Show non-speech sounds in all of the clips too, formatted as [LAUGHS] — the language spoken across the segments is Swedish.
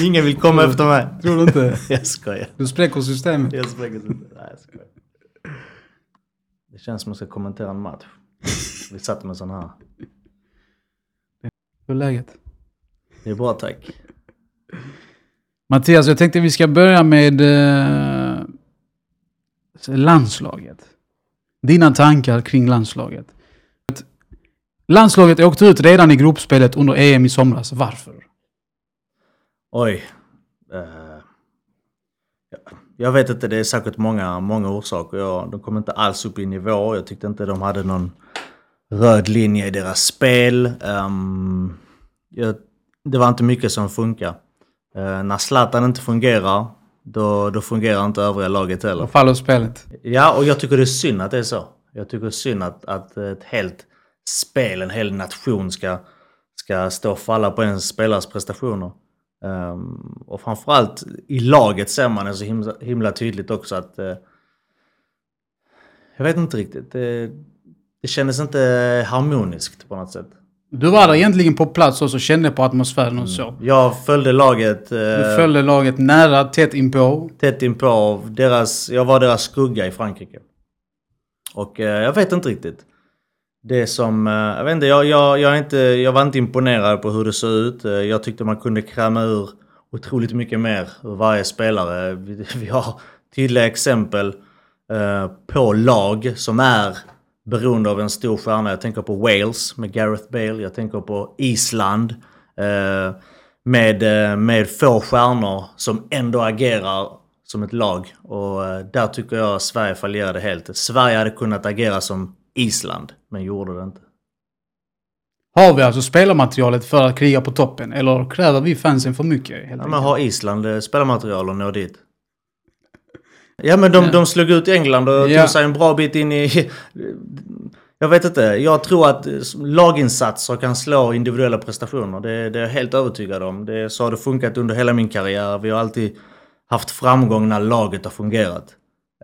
Ingen vill komma efter mig. Tror du inte? [LAUGHS] Jag skojar. Du spräcker systemet. Jag spräcker inte. Nej, jag skojar. Det känns som att jag ska kommentera en match. Vi satt med sån här. Hur är läget? Det är bra tack. Mattias, jag tänkte vi ska börja med eh, landslaget. Dina tankar kring landslaget. Landslaget åkte ut redan i gruppspelet under EM i somras. Varför? Oj. Ja, jag vet inte, det är säkert många, många orsaker. Jag, de kom inte alls upp i nivå. Jag tyckte inte de hade någon röd linje i deras spel. Um, jag, det var inte mycket som funkar. Uh, när Zlatan inte fungerar, då, då fungerar inte övriga laget heller. Då faller spelet. Ja, och jag tycker det är synd att det är så. Jag tycker det är synd att, att ett helt spel, en hel nation ska, ska stå och falla på en spelares prestationer. Um, och framförallt i laget ser man det så himla, himla tydligt också att... Uh, jag vet inte riktigt. Det, det kändes inte harmoniskt på något sätt. Du var där egentligen på plats och kände på atmosfären och så. Jag följde laget... Uh, Du följde laget nära, tätt inpå. tätt inpå. Deras, jag var deras skugga i Frankrike. Och uh, jag vet inte riktigt. Det som, eh, jag vet inte jag, jag, jag, är inte, jag var inte imponerad på hur det såg ut. Eh, jag tyckte man kunde kräma ur otroligt mycket mer ur varje spelare. Vi, [LAUGHS] vi har tydliga exempel eh, på lag som är beroende av en stor stjärna. Jag tänker på Wales med Gareth Bale. Jag tänker på Island. Med, med få stjärnor som ändå agerar som ett lag. Och där tycker jag Sverige fallerade helt. Sverige hade kunnat agera som Island, men gjorde det inte. Har vi alltså spelarmaterialet för att kriga på toppen? Eller kräver vi fansen för mycket? Ja, men har Island eh, spelarmaterial och nå dit? Ja men de, Ja. de slog ut England och Ja. tog sig en bra bit in i... Jag vet inte. Jag tror att eh, laginsatser kan slå individuella prestationer. Det, det är jag helt övertygad om. Det, så har det funkat under hela min karriär. Vi har alltid haft framgång när laget har fungerat.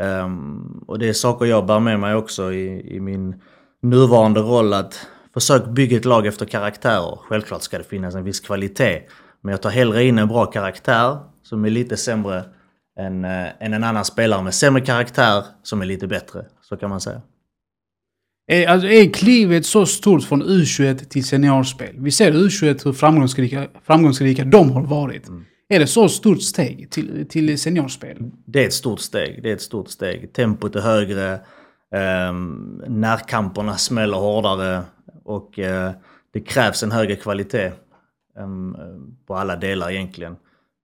Ehm, och det är saker jag bär med mig också i, i min nuvarande roll. Att försök bygga ett lag efter karaktärer. Självklart ska det finnas en viss kvalitet. Men jag tar hellre in en bra karaktär som är lite sämre än, eh, än en annan spelare med sämre karaktär som är lite bättre. Så kan man säga. Är, alltså, är klivet så stort från U21 till seniorspel? Vi ser U21 hur framgångsrika, framgångsrika de har varit. Mm. Är det så stort steg till, till seniorspel? Det är ett stort steg. Det är ett stort steg. Tempot är högre. Eh, närkamperna smäller hårdare. Och eh, det krävs en högre kvalitet. eh, på alla delar egentligen.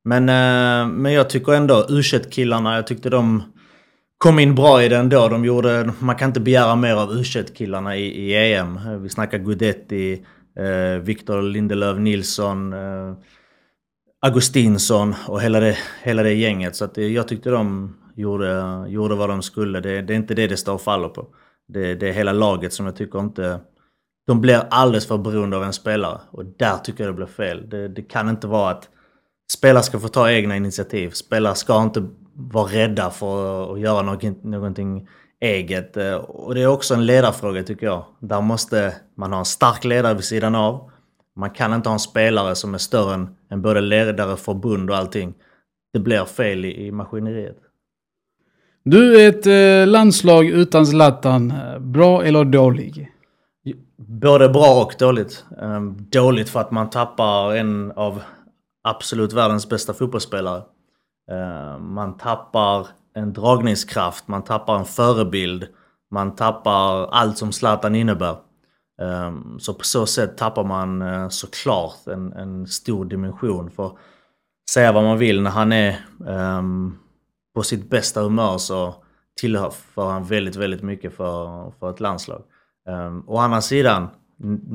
Men, eh, men jag tycker ändå u killarna jag tyckte de kom in bra i det ändå. De gjorde, man kan inte begära mer av u killarna i, i EM. Vi snackar Gudetti, eh, Victor Lindelöf Nilsson. Eh, Augustinsson och hela det, hela det gänget. Så att jag tyckte de gjorde, gjorde vad de skulle. Det, det är inte det det står och faller på. Det, det är hela laget som jag tycker inte... De blir alldeles för beroende av en spelare. Och där tycker jag det blir fel. Det, det kan inte vara att spelare ska få ta egna initiativ. Spelare ska inte vara rädda för att göra någonting, någonting eget. Och det är också en ledarfråga tycker jag. Där måste man ha en stark ledare vid sidan av. Man kan inte ha en spelare som är större än, än både ledare, förbund och allting. Det blir fel i, i maskineriet. Du är ett eh, landslag utan Zlatan. Eh, Bra eller dålig? Både bra och dåligt. Ehm, dåligt för att man tappar en av absolut världens bästa fotbollsspelare. Ehm, man tappar en dragningskraft, man tappar en förebild. Man tappar allt som Zlatan innebär. Ehm, så på så sätt tappar man eh, såklart en, en stor dimension. För säga vad man vill, när han är ehm, på sitt bästa humör så tillhör han väldigt, väldigt mycket för, för ett landslag. Um, å andra sidan,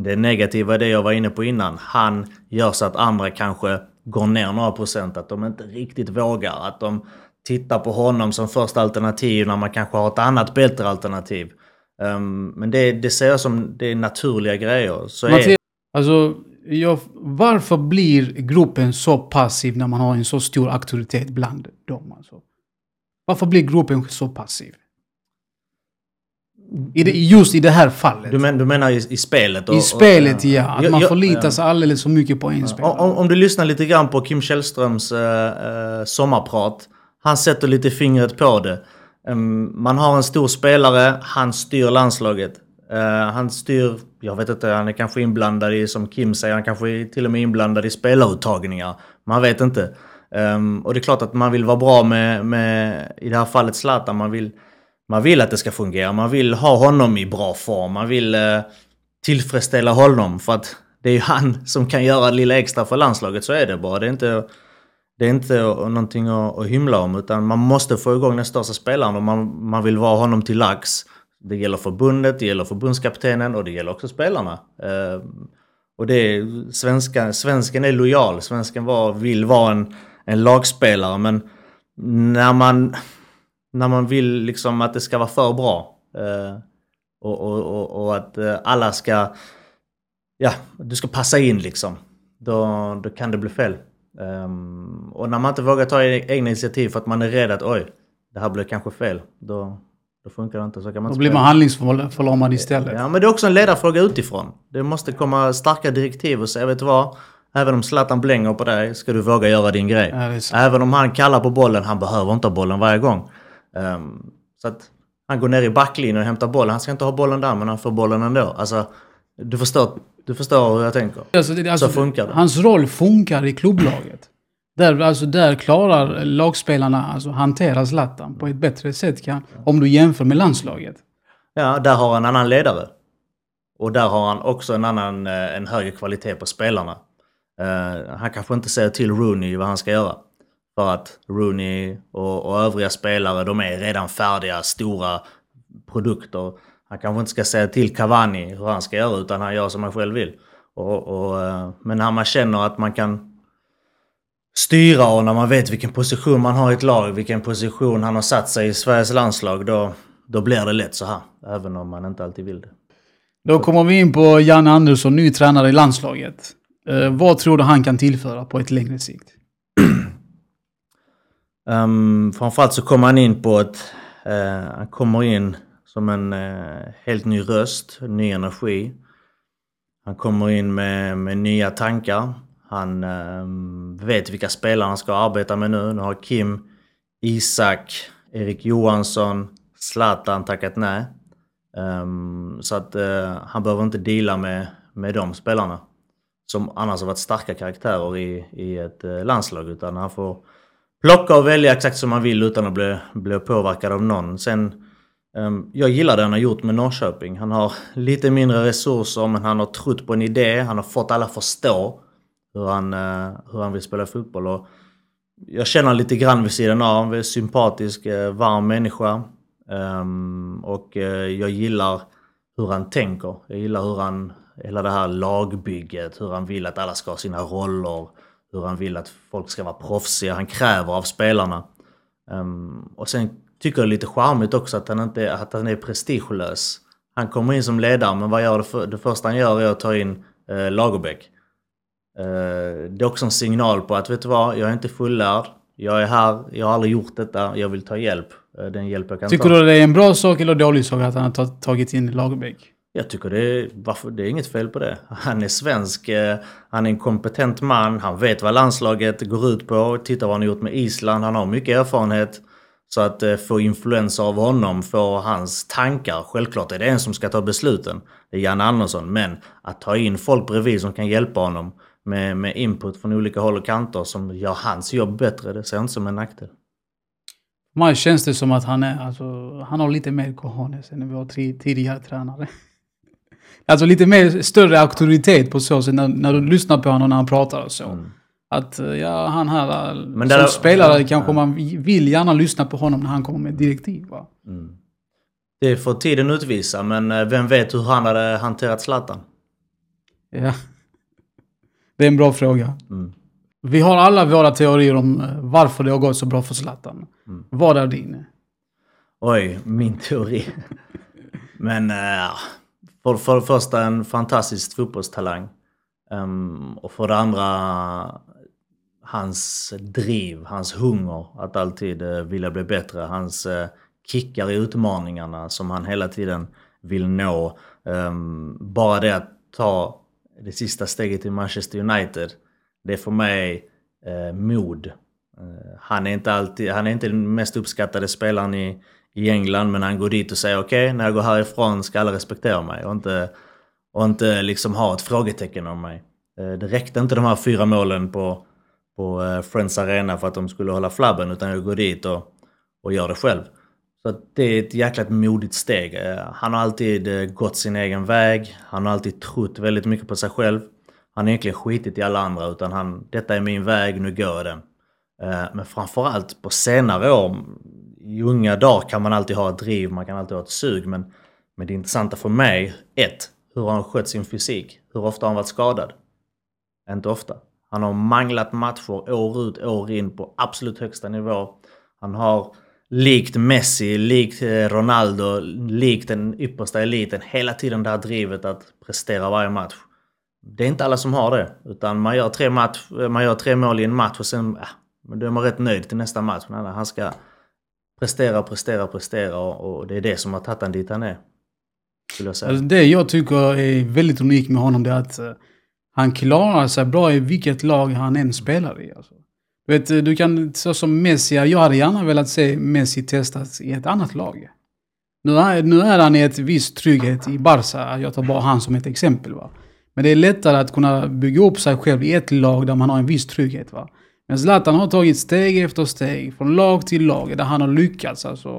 det negativa är det jag var inne på innan. Han gör så att andra kanske går ner några procent. Att de inte riktigt vågar. Att de tittar på honom som första alternativ när man kanske har ett annat bättre alternativ. Um, men det, det ser jag som det är naturliga grejer. Så är, Mattias, alltså, jag, varför blir gruppen så passiv när man har en så stor auktoritet bland dem? Alltså? Varför blir gruppen så passiv? I det, just i det här fallet. Du, men, du menar i, i spelet? Och, I spelet, och, ja. Att Jag- man förlitar sig alldeles för mycket på en spelare. Om, om du lyssnar lite grann på Kim Källströms eh, sommarprat. Han sätter lite fingret på det. Ehm, man har en stor spelare, han styr landslaget. Ehm, han styr, jag vet inte, han är kanske inblandad i, som Kim säger, han kanske är till och med inblandad i spelaruttagningar. Man vet inte. Ehm, och det är klart att man vill vara bra med, med i det här fallet Zlatan. Man vill, man vill att det ska fungera, man vill ha honom i bra form. Man vill eh, tillfredsställa honom för att det är ju han som kan göra det lilla extra för landslaget, så är det bara. Det är inte, det är inte någonting att, att hymla om utan man måste få igång den största spelaren och man, man vill vara honom till lax. Det gäller förbundet, det gäller förbundskaptenen och det gäller också spelarna. Eh, och det är, svenska, svensken är lojal, svensken var, vill vara en, en lagspelare men när man, när man vill liksom att det ska vara för bra eh, och, och, och, och att eh, alla ska ja, du ska passa in liksom. Då, då kan det bli fel. Ehm, och när man inte vågar ta e- egna initiativ för att man är rädd att oj, det här blir kanske fel. Då, då funkar det inte. Så kan man Då blir man handlingsförlamad istället. Ja, men det är också en ledarfråga utifrån. Det måste komma starka direktiv och säga, vet du vad? Även om Zlatan blänger på dig ska du våga göra din grej. Ja. Även om han kallar på bollen, han behöver inte ha bollen varje gång. Ehm, så att han går ner i backlinjen och hämtar bollen. Han ska inte ha bollen där, men han får bollen ändå. Alltså, du förstår, du förstår hur jag tänker. Alltså, det, alltså, Så funkar det. Hans roll funkar i klubblaget. Där, alltså, där klarar lagspelarna alltså hantera Zlatan på ett bättre sätt kan, om du jämför med landslaget. Ja, där har han en annan ledare. Och där har han också en annan, eh, en högre kvalitet på spelarna. Eh, han kanske inte säger till Rooney vad han ska göra. För att Rooney och, och övriga spelare, de är redan färdiga, stora produkter. Han kanske inte ska säga till Cavani hur han ska göra, utan han gör som han själv vill. Och, och, eh, men när man känner att man kan styra och när man vet vilken position man har i ett lag, vilken position han har satt sig i Sveriges landslag, då, då blir det lätt så här. Även om man inte alltid vill det. Då kommer vi in på Janne Andersson, ny tränare i landslaget. Eh, vad tror du han kan tillföra på ett längre sikt? Um, [CLEARS THROAT] framförallt så kommer han in på ett... eh, han kommer in som en eh, helt ny röst, ny energi. Han kommer in med, med nya tankar. Han eh, vet vilka spelare han ska arbeta med nu. Nu har Kim, Isak, Erik Johansson, Zlatan tackat nej. Um, så att eh, han behöver inte deala med, med de spelarna. Som annars har varit starka karaktärer i, i ett eh, landslag. Utan han får plocka och välja exakt som han vill utan att bli, bli påverkad av någon. Sen, Ehm, jag gillar det han har gjort med Norrköping. Han har lite mindre resurser men han har trott på en idé. Han har fått alla förstå hur han, eh, hur han vill spela fotboll. Och jag känner lite grann vid sidan av. Han är sympatisk, eh, varm människa. Ehm, och eh, jag gillar hur han tänker. Jag gillar hur han, hela det här lagbygget, hur han vill att alla ska ha sina roller. Hur han vill att folk ska vara proffsiga. Han kräver av spelarna. Ehm, och sen tycker är lite charmigt också att han, inte, att han är prestigelös. Han kommer in som ledare men vad gör det, för, det första han gör är att ta in eh, Lagerbäck. Eh, det är också en signal på att vet du vad, jag är inte fullärd. Jag är här, jag har aldrig gjort detta, jag vill ta hjälp. Eh, den hjälp jag kan Tycker ta. du det är en bra sak eller dålig sak att han har ta- tagit in Lagerbäck? Jag tycker det är, varför, det är inget fel på det. Han är svensk, eh, han är en kompetent man, han vet vad landslaget går ut på. Titta vad han har gjort med Island, han har mycket erfarenhet. Så att eh, få influenser av honom, få hans tankar. Självklart är det en som ska ta besluten. Det är Jan Andersson. Men att ta in folk bredvid som kan hjälpa honom med, med input från olika håll och kanter som gör hans jobb bättre, det ser jag inte som en nackdel. För mig känns det som att han är, alltså, han har lite mer cojones än våra tri- tidigare tränare. [LAUGHS] Alltså lite mer, större auktoritet på så sätt när, när du lyssnar på honom när han pratar och så. Mm. Att eh, ja, han här, Men Men som spelare ja, kanske ja. man vill gärna lyssna på honom när han kommer med direktiv. Va? Det får tiden utvisa, men eh, vem vet hur han hade hanterat Zlatan? Ja. Det är en bra fråga. Mm. Vi har alla våra teorier om eh, varför det har gått så bra för Zlatan. Mm. Vad är din? Oj, min teori. [LAUGHS] Men äh, för, för det första en fantastisk fotbollstalang. Ehm, och för det andra hans driv, hans hunger att alltid eh, vilja bli bättre. Hans eh, kickar i utmaningarna som han hela tiden vill nå. Um, bara det att ta det sista steget i Manchester United, det är för mig eh, mod. Uh, han, är inte alltid, han är inte den mest uppskattade spelaren i, i England men han går dit och säger okej, okay, när jag går härifrån ska alla respektera mig och inte, och inte liksom ha ett frågetecken om mig. Uh, det räckte inte de här fyra målen på, på eh, Friends Arena för att de skulle hålla flabben utan jag går dit och, och gör det själv. Så det är ett jäkla modigt steg. Eh, han har alltid eh, gått sin egen väg. Han har alltid trott väldigt mycket på sig själv. Han har egentligen skitit i alla andra utan han, detta är min väg, nu går jag den. Men framförallt på senare år, i unga dagar kan man alltid ha ett driv, man kan alltid ha ett sug. Men, men det intressanta för mig, ett, hur har han skött sin fysik? Hur ofta har han varit skadad? Inte ofta. Han har manglat matcher år ut, år in på absolut högsta nivå. Han har likt Messi, likt eh, Ronaldo, likt den yppersta eliten. Hela tiden det här drivet att prestera varje match. Det är inte alla som har det. Utan man gör tre, match, eh, man gör tre mål i en match och sen äh, då är man rätt nöjd till nästa match. Men han ska prestera, prestera, prestera och, det är det som har tagit honom dit han är. Jag alltså det jag tycker är väldigt unikt med honom det är att eh, han klarar sig bra i vilket lag han än spelar i. Alltså. Vet, du kan, så som Messi, jag hade gärna velat se Messi testas i ett annat lag. Nu är, nu är han i ett viss trygghet i Barca, jag tar bara han som ett exempel. Va? Men det är lättare att kunna bygga upp sig själv i ett lag där man har en viss trygghet. Va? Men Zlatan har tagit steg efter steg, från lag till lag, där han har lyckats alltså,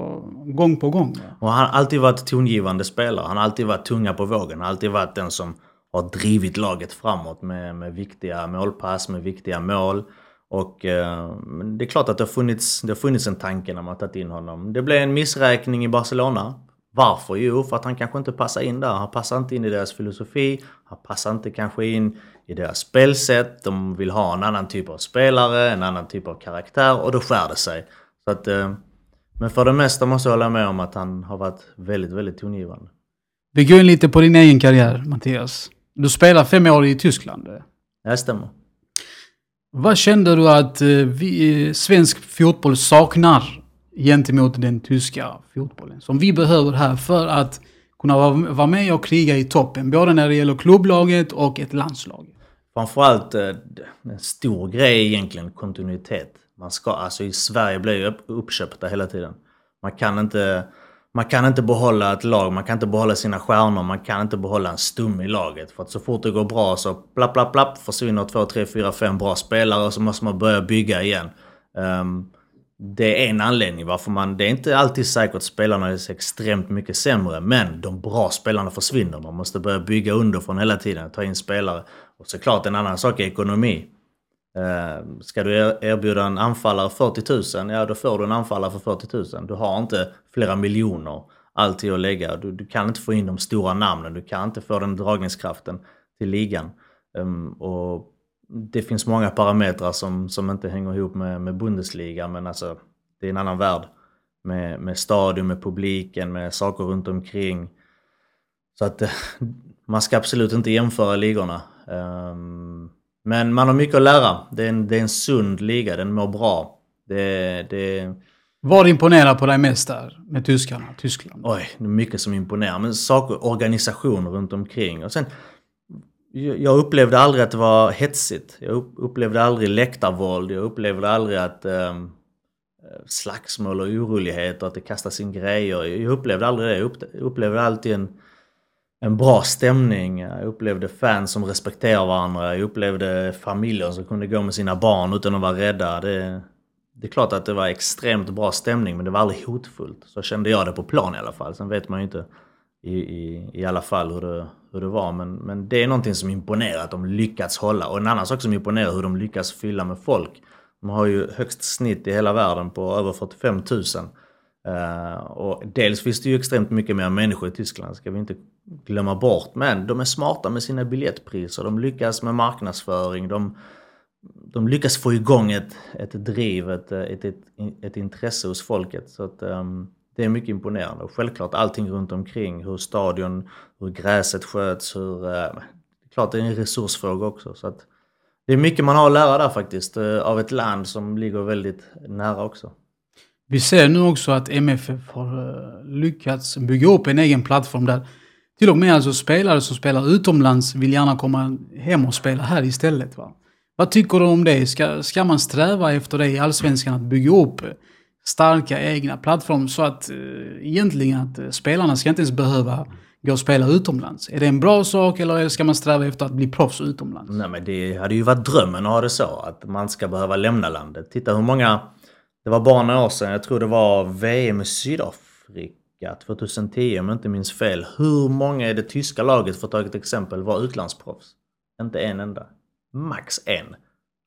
gång på gång. Va? Och han har alltid varit tongivande spelare. Han har alltid varit tunga på vågen. Han har alltid varit den som har drivit laget framåt med, med viktiga målpass, med viktiga mål. Och eh, det är klart att det har, funnits, det har funnits en tanke när man tagit in honom. Det blev en missräkning i Barcelona. Varför? Jo, för att han kanske inte passar in där. Han passar inte in i deras filosofi. Han passar inte kanske in i deras spelsätt. De vill ha en annan typ av spelare, en annan typ av karaktär och då skär det sig. Så att, eh, men för det mesta måste jag hålla med om att han har varit väldigt, väldigt tongivande. Vi går in lite på din egen karriär, Mattias. Du spelar fem år i Tyskland. Det stämmer. Vad kände du att eh, vi, eh, svensk fotboll saknar gentemot den tyska fotbollen? Som vi behöver här för att kunna vara med och kriga i toppen. Både när det gäller klubblaget och ett landslag. Framförallt eh, en stor grej egentligen kontinuitet. Man ska, alltså i Sverige blir ju uppköpta hela tiden. Man kan inte man kan inte behålla ett lag, man kan inte behålla sina stjärnor, man kan inte behålla en stum i laget. För att så fort det går bra så plapp, plapp, plapp försvinner två, tre, fyra, fem bra spelare och så måste man börja bygga igen. Um, det är en anledning varför man... Det är inte alltid säkert att spelarna är så extremt mycket sämre, men de bra spelarna försvinner. Man måste börja bygga underifrån hela tiden, ta in spelare. Och såklart en annan sak är ekonomi. Ehm, ska du e- erbjuda en anfallare 40 000, ja då får du en anfallare för 40 000. Du har inte flera miljoner alltid att lägga. Du, du kan inte få in de stora namnen, du kan inte få den dragningskraften till ligan. Ehm, och det finns många parametrar som, som inte hänger ihop med, med Bundesliga, men alltså det är en annan värld. Med, med stadion, med publiken, med saker runt omkring. Så att [LAUGHS] man ska absolut inte jämföra ligorna. Ehm, men man har mycket att lära. Det är en, det är en sund liga, den mår bra. Det, det... Vad imponerar på dig mest där med tyskarna, Tyskland? Oj, det är mycket som imponerar. Men saker, organisation runt omkring. Och sen, jag upplevde aldrig att det var hetsigt. Jag upplevde aldrig läktarvåld. Jag upplevde aldrig att um, slagsmål och oroligheter, att det kastas in grejer. Jag upplevde aldrig det. Jag upplevde alltid en en bra stämning. Jag upplevde fans som respekterar varandra. Jag upplevde familjer som kunde gå med sina barn utan att vara rädda. Det, det är klart att det var extremt bra stämning men det var aldrig hotfullt. Så kände jag det på plan i alla fall. Sen vet man ju inte i, i, i alla fall hur det, hur det var. Men, men det är någonting som imponerar att de lyckats hålla. Och en annan sak som imponerar hur de lyckas fylla med folk. De har ju högst snitt i hela världen på över 45 000. Uh, och dels finns det ju extremt mycket mer människor i Tyskland, ska vi inte glömma bort. Men de är smarta med sina biljettpriser, de lyckas med marknadsföring, de, de lyckas få igång ett, ett driv, ett, ett, ett, ett intresse hos folket. Så att, um, det är mycket imponerande. Och självklart allting runt omkring, hur stadion, hur gräset sköts, hur... Uh, klart det är en resursfråga också. Så att, det är mycket man har att lära där faktiskt, uh, av ett land som ligger väldigt nära också. Vi ser nu också att MFF har eh, lyckats bygga upp en egen plattform där till och med alltså spelare som spelar utomlands vill gärna komma hem och spela här istället. Va? Vad tycker du om det? Ska, ska man sträva efter det i Allsvenskan att bygga upp starka egna plattformar så att eh, egentligen att eh, spelarna ska inte ens behöva gå och spela utomlands? Är det en bra sak eller ska man sträva efter att bli proffs utomlands? Nej men det hade ju varit drömmen att ha det så. Att man ska behöva lämna landet. Titta hur många... Det var bara några år sedan, jag tror det var VM i Sydafrika 2010 om jag inte minns fel. Hur många i det tyska laget, för att ta ett exempel, var utlandsproffs? Inte en enda. Max en.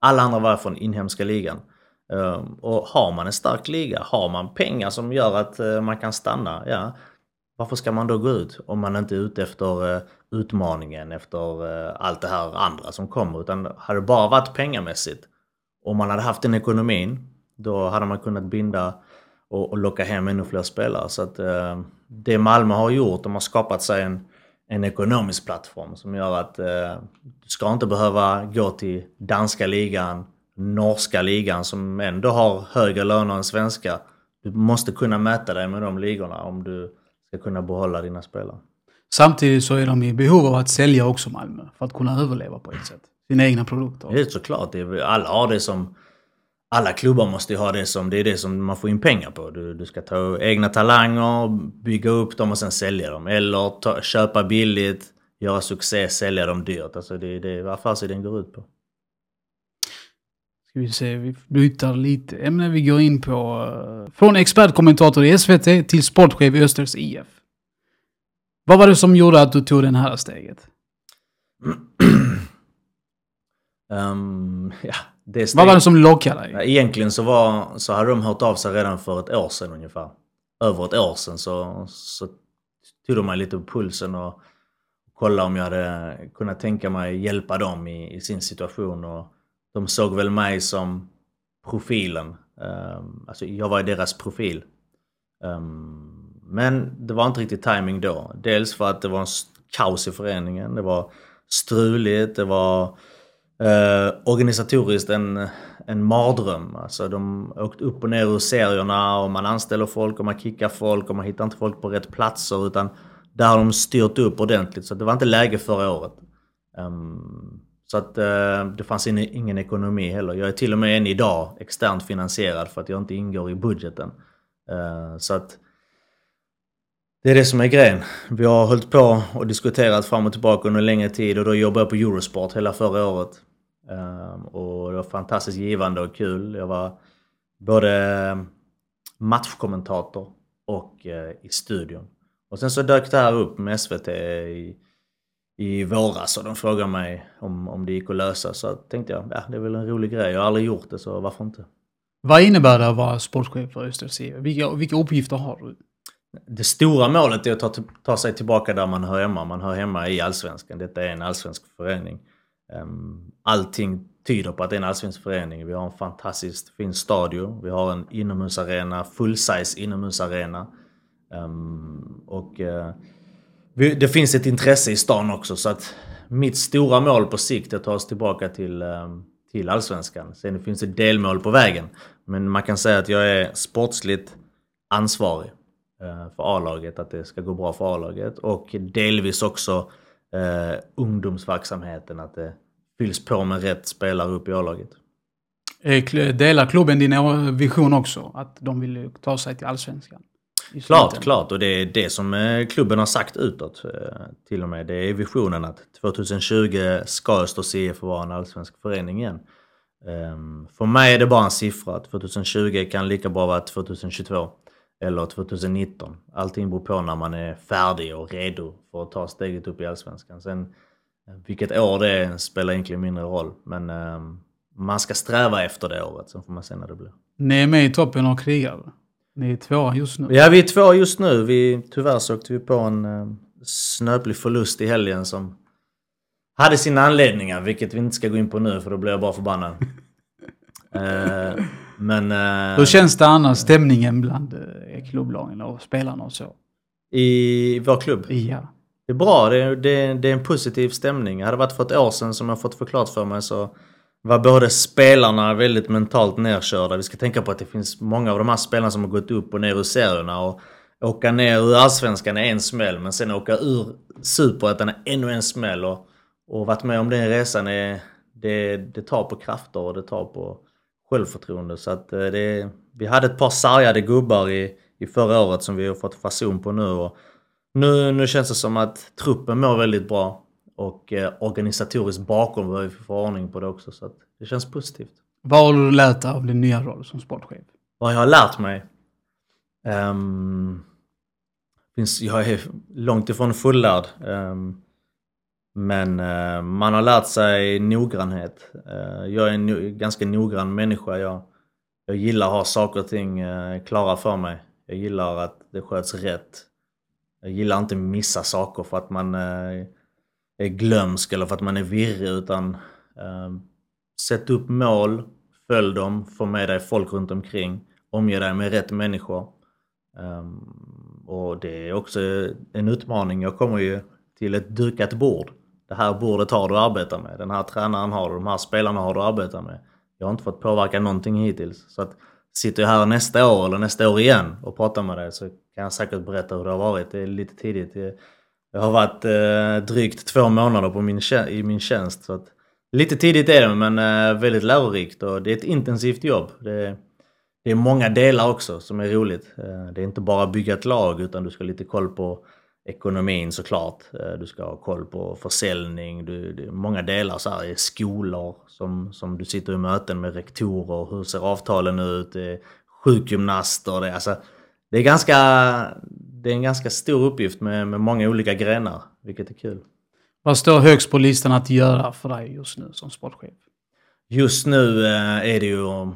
Alla andra var från inhemska ligan. Ehm, och har man en stark liga, har man pengar som gör att eh, man kan stanna, ja. Varför ska man då gå ut om man inte är ute efter eh, utmaningen, efter eh, allt det här andra som kommer? Utan hade det bara varit pengamässigt, om man hade haft den ekonomin, då hade man kunnat binda och, och locka hem ännu fler spelare. Så att det Malmö har gjort, de har skapat sig en, en ekonomisk plattform som gör att eh, du ska inte behöva gå till danska ligan, norska ligan som ändå har högre löner än svenska. Du måste kunna mäta dig med de ligorna om du ska kunna behålla dina spelare. Samtidigt så är de i behov av att sälja också Malmö för att kunna överleva på ett sätt. Sina egna produkter. Det är såklart. Alla har det som... Alla klubbar måste ju ha det som... Det är det som man får in pengar på. Du, du ska ta egna talanger, bygga upp dem och sen sälja dem. Eller ta, köpa billigt, göra succé, sälja dem dyrt. Alltså det är det affärsidén går ut på. Ska vi se, vi byter lite ämne. Vi går in på... Uh, från expertkommentator i SVT till sportchef i Östers IF. Vad var det som gjorde att du tog det här steget? um, [CLEARS THROAT] ja, det. Vad var det som lockade dig? Egentligen så, var, så hade de hört av sig redan för ett år sedan ungefär. Över ett år sedan så, så tog de mig lite på pulsen och kollade om jag hade kunnat tänka mig hjälpa dem i, i sin situation. Och de såg väl mig som profilen. Um, alltså jag var deras profil. Um, men det var inte riktigt timing då. Dels för att det var en kaos i föreningen. Det var struligt, det var Eh, organisatoriskt en, en mardröm. Alltså de åkte upp och ner ur serierna och man anställer folk och man kickar folk och man hittar inte folk på rätt platser utan där har de styrt upp ordentligt. Så det var inte läge förra året. Um, så att eh, det fanns in, ingen ekonomi heller. Jag är till och med än idag externt finansierad för att jag inte ingår i budgeten. Uh, så att det är det som är grejen. Vi har hållit på och diskuterat fram och tillbaka under en längre tid och då jobbade jag på Eurosport hela förra året. Eh, och det var fantastiskt givande och kul. Jag var både matchkommentator och eh, i studion. Och sen så dök det här upp med SVT i i våras och de frågade mig om, om det gick att lösa. Så tänkte jag, ja det är väl en rolig grej. Jag har aldrig gjort det så varför inte? Vad innebär det att vara sportchef för Östers vilka, vilka uppgifter har du? Det stora målet är att ta, ta sig tillbaka där man hör hemma. Man hör hemma i Allsvenskan. Detta är en allsvensk förening. Ehm, allting tyder på att det är en allsvensk förening. Vi har en fantastiskt fin stadion. Vi har en inomhusarena, full-size inomhusarena. Ehm, och eh, det finns ett intresse i stan också så att mitt stora mål på sikt är att ta oss tillbaka till, ehm, till Allsvenskan. Sen finns det delmål på vägen. Men man kan säga att jag är sportsligt ansvarig eh, för A-laget, att det ska gå bra för A-laget. Och delvis också eh, ungdomsverksamheten, att det fylls på med rätt spelare upp i A-laget. Delar klubben din vision också? Att de vill ta sig till Allsvenskan? Klart, klart. Och det är det som eh, klubben har sagt utåt eh, till och med. Det är visionen att 2020 ska Östers IF vara en allsvensk förening igen. Ehm, för mig är det bara en siffra. 2020 kan lika bra vara 2022 eller 2019. Allting beror på när man är färdig och redo för att ta steget upp i Allsvenskan. Sen eh, vilket år det är spelar egentligen mindre roll. Men ehm, man ska sträva efter det året, sen får man se när det blir. Ni är med i toppen och krigar? Ni är tvåa just nu? Ja, vi är tvåa just nu. Vi, tyvärr så åkte vi på en uh, snöplig förlust i helgen som hade sina anledningar, vilket vi inte ska gå in på nu för då blir jag bara förbannad. uh, [LAUGHS] men... Uh, Hur känns det annars, stämningen bland uh, klubblagen och spelarna och så? I vår klubb? Ja. Det är bra, det är, det, är, det är en positiv stämning. Hade det varit för ett år sedan som jag fått förklarat för mig så var både spelarna väldigt mentalt nerkörda. Vi ska tänka på att det finns många av de här spelarna som har gått upp och ner ur serierna. Och åka ner ur Allsvenskan är en smäll, men sen åka ur Superettan är ännu en smäll. Och, och varit med om den resan, är, det, det tar på krafter och det tar på självförtroende. Så att eh, det, vi hade ett par sargade gubbar i, i förra året som vi har fått fason på nu. Och nu, nu känns det som att truppen mår väldigt bra och eh, organisatoriskt bakom vad vi får ordning på det också. Så det känns positivt. Vad har du lärt dig av din nya roll som sportchef? Vad jag har lärt mig? Um, finns, jag är långt ifrån fullärd. Um, men uh, man har lärt sig noggrannhet. Uh, jag är en no ganska noggrann människa. Jag, jag gillar att ha saker och ting uh, klara för mig. Jag gillar att det sköts rätt. Jag gillar inte missa saker för att man eh, är glömsk eller för att man är virrig utan eh, sätt upp mål, följ dem, få med dig folk runt omkring, omge dig med rätt människor. Ehm, och det är också en utmaning. Jag kommer ju till ett dukat bord. Det här bordet har du att arbeta med. Den här tränaren har du, de här spelarna har du att arbeta med. Jag har inte fått påverka någonting hittills. Så att sitter jag här nästa år eller nästa år igen och pratar med dig så kan jag säkert berätta hur det har varit. Det är lite tidigt. Jag har varit eh, drygt två månader på min, i min tjänst. Så att, lite tidigt är det men eh, väldigt lärorikt och det är ett intensivt jobb. Det, det är många delar också som är roligt. Eh, det är inte bara bygga ett lag utan du ska ha lite koll på ekonomin såklart. Eh, du ska ha koll på försäljning. Du, det är många delar så här i skolor som, som du sitter i möten med rektorer. Hur ser avtalen ut? Det är sjukgymnaster. Det är, alltså, det är, ganska, det är en ganska stor uppgift med, med många olika grenar, vilket är kul. Vad står högst på listan att göra för dig just nu som sportchef? Just nu eh, är det ju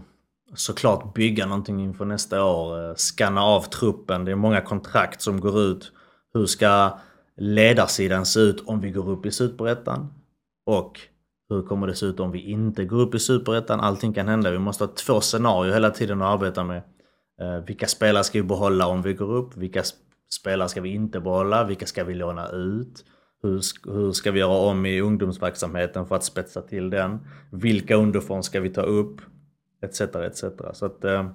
såklart bygga någonting inför nästa år. Eh, skanna av truppen. Det är många kontrakt som går ut. Hur ska ledarsidan se ut om vi går upp i Superettan? Och hur kommer det se ut om vi inte går upp i Superettan? Allting kan hända. Vi måste ha två scenarier hela tiden att arbeta med. Eh, vilka spelare ska vi behålla om vi går upp? Vilka spelare ska vi inte behålla? Vilka ska vi låna ut? Hur, hur ska vi göra om i ungdomsverksamheten för att spetsa till den? Vilka underifrån ska vi ta upp? etc. etc. Så att eh,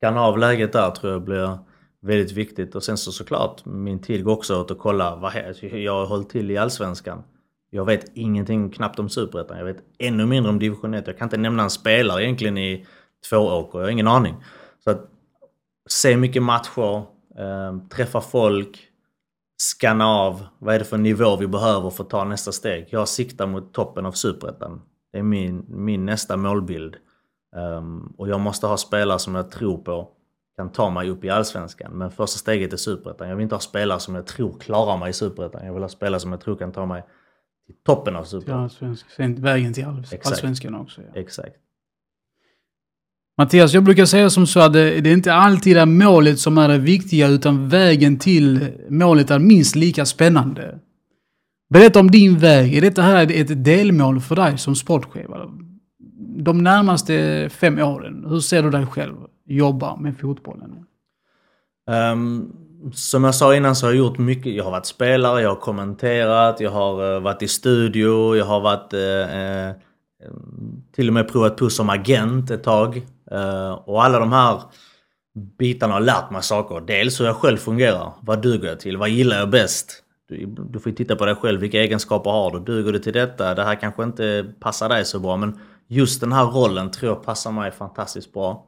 skanna av läget där tror jag blir väldigt viktigt. Och sen så såklart, min tid går också åt att kolla. Vad, jag har hållit till i Allsvenskan. Jag vet ingenting knappt om Superettan. Jag vet ännu mindre om Division 1. Jag kan inte nämna en spelare egentligen i två år. Jag har ingen aning. Så att se mycket matcher, äh, träffa folk, skanna av vad är det för nivå vi behöver för att ta nästa steg. Jag siktar mot toppen av Superettan. Det är min, min nästa målbild. Um, och jag måste ha spelare som jag tror på kan ta mig upp i Allsvenskan. Men första steget är Superettan. Jag vill inte ha spelare som jag tror klarar mig i Superettan. Jag vill ha spelare som jag tror kan ta mig till toppen av Superettan. Sen vägen till Allsvenskan också. Ja. Exakt. Mattias, jag brukar säga som så att det, det är inte alltid är målet som är det viktiga, utan vägen till målet är minst lika spännande. Berätta om din väg. Är detta här ett delmål för dig som sportchef? De närmaste fem åren, hur ser du dig själv jobba med fotbollen? Um, som jag sa innan så har jag gjort mycket. Jag har varit spelare, jag har kommenterat, jag har uh, varit i studio, jag har varit uh, uh, till och med provat på som agent ett tag. och alla de här bitarna har lärt mig saker. Dels hur jag själv fungerar. Vad duger jag till? Vad gillar jag bäst? Du, du får titta på dig själv. Vilka egenskaper har du? Duger du till detta? Det här kanske inte passar dig så bra men just den här rollen tror jag passar mig fantastiskt bra.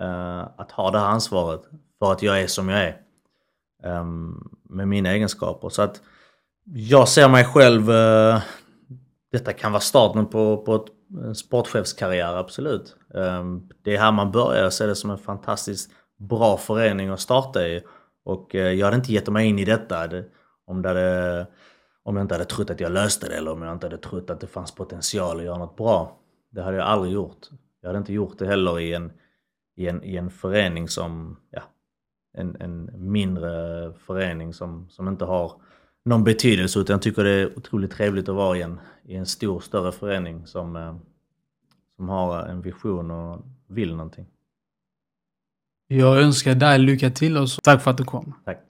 Uh, att ha det här ansvaret för att jag är som jag är. Um, med mina egenskaper. Så att jag ser mig själv, uh, detta kan vara starten på, på ett eh, sportchefskarriär, absolut. Um, det är här man börjar, jag ser det som en fantastiskt bra förening att starta i. Och uh, jag hade inte gett mig in i detta det, om, det hade, om jag inte hade trott att jag löste det eller om jag inte hade trott att det fanns potential att göra något bra. Det hade jag aldrig gjort. Jag hade inte gjort det heller i en, i en, i en förening som, ja, en, en mindre förening som, som inte har någon betydelse utan jag tycker det är otroligt trevligt att vara i en, i en stor, större förening som, eh, som har en vision och vill någonting. Jag önskar dig lycka till och tack för att du kom. Tack.